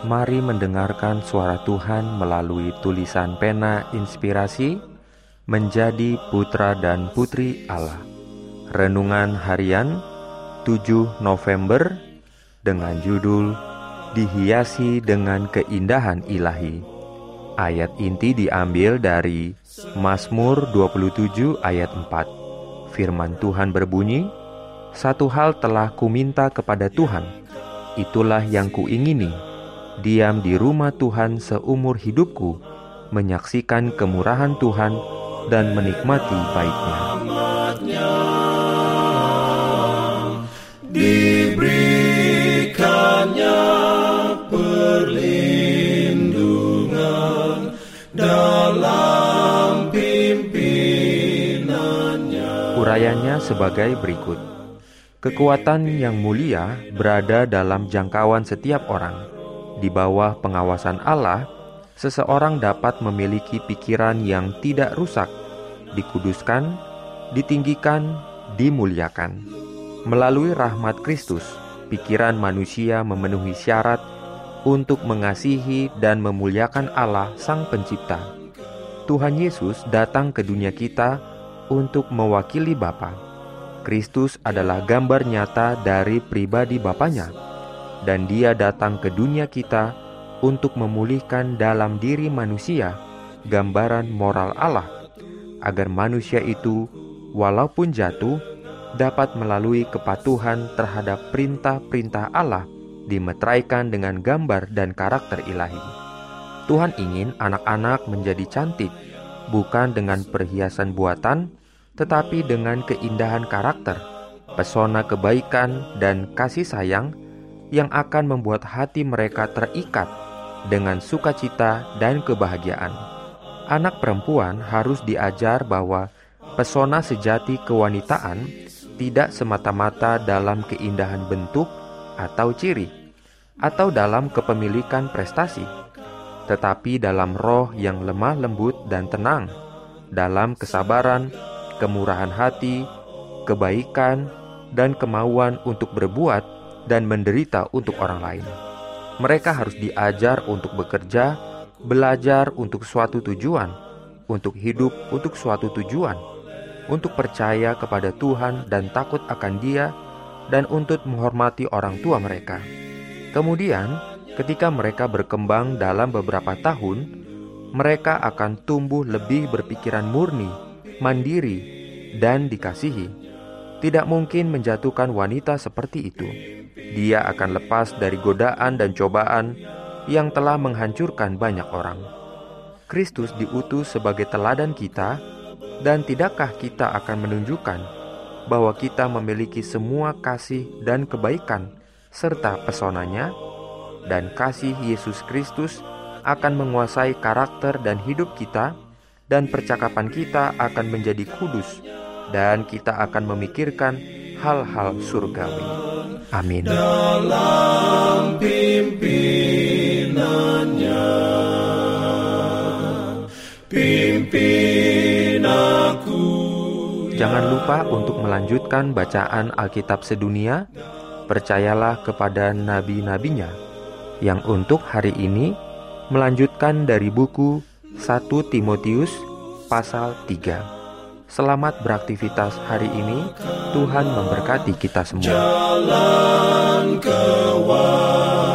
Mari mendengarkan suara Tuhan melalui tulisan pena inspirasi menjadi putra dan putri Allah. Renungan harian 7 November dengan judul Dihiasi dengan keindahan ilahi. Ayat inti diambil dari Mazmur 27 ayat 4. Firman Tuhan berbunyi, Satu hal telah kuminta kepada Tuhan, itulah yang kuingini, diam di rumah Tuhan seumur hidupku, menyaksikan kemurahan Tuhan dan menikmati baiknya. Diberikannya perlindungan dalam pimpinannya. Urayanya sebagai berikut. Kekuatan yang mulia berada dalam jangkauan setiap orang di bawah pengawasan Allah, seseorang dapat memiliki pikiran yang tidak rusak, dikuduskan, ditinggikan, dimuliakan. Melalui rahmat Kristus, pikiran manusia memenuhi syarat untuk mengasihi dan memuliakan Allah Sang Pencipta. Tuhan Yesus datang ke dunia kita untuk mewakili Bapa. Kristus adalah gambar nyata dari pribadi Bapaknya dan Dia datang ke dunia kita untuk memulihkan dalam diri manusia gambaran moral Allah, agar manusia itu, walaupun jatuh, dapat melalui kepatuhan terhadap perintah-perintah Allah dimeteraikan dengan gambar dan karakter ilahi. Tuhan ingin anak-anak menjadi cantik, bukan dengan perhiasan buatan, tetapi dengan keindahan karakter, pesona kebaikan, dan kasih sayang yang akan membuat hati mereka terikat dengan sukacita dan kebahagiaan. Anak perempuan harus diajar bahwa pesona sejati kewanitaan tidak semata-mata dalam keindahan bentuk atau ciri, atau dalam kepemilikan prestasi, tetapi dalam roh yang lemah lembut dan tenang, dalam kesabaran, kemurahan hati, kebaikan, dan kemauan untuk berbuat dan menderita untuk orang lain. Mereka harus diajar untuk bekerja, belajar untuk suatu tujuan, untuk hidup untuk suatu tujuan, untuk percaya kepada Tuhan dan takut akan Dia, dan untuk menghormati orang tua mereka. Kemudian, ketika mereka berkembang dalam beberapa tahun, mereka akan tumbuh lebih berpikiran murni, mandiri, dan dikasihi. Tidak mungkin menjatuhkan wanita seperti itu dia akan lepas dari godaan dan cobaan yang telah menghancurkan banyak orang. Kristus diutus sebagai teladan kita, dan tidakkah kita akan menunjukkan bahwa kita memiliki semua kasih dan kebaikan serta pesonanya, dan kasih Yesus Kristus akan menguasai karakter dan hidup kita, dan percakapan kita akan menjadi kudus, dan kita akan memikirkan hal-hal surgawi. Amin. Dalam pimpinannya, pimpin aku. Jangan lupa untuk melanjutkan bacaan Alkitab sedunia. Percayalah kepada nabi-nabinya yang untuk hari ini melanjutkan dari buku 1 Timotius pasal 3. Selamat beraktivitas hari ini. Tuhan memberkati kita semua. Jalan kewajiban,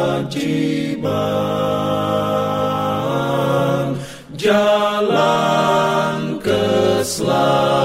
jalan keselamatan.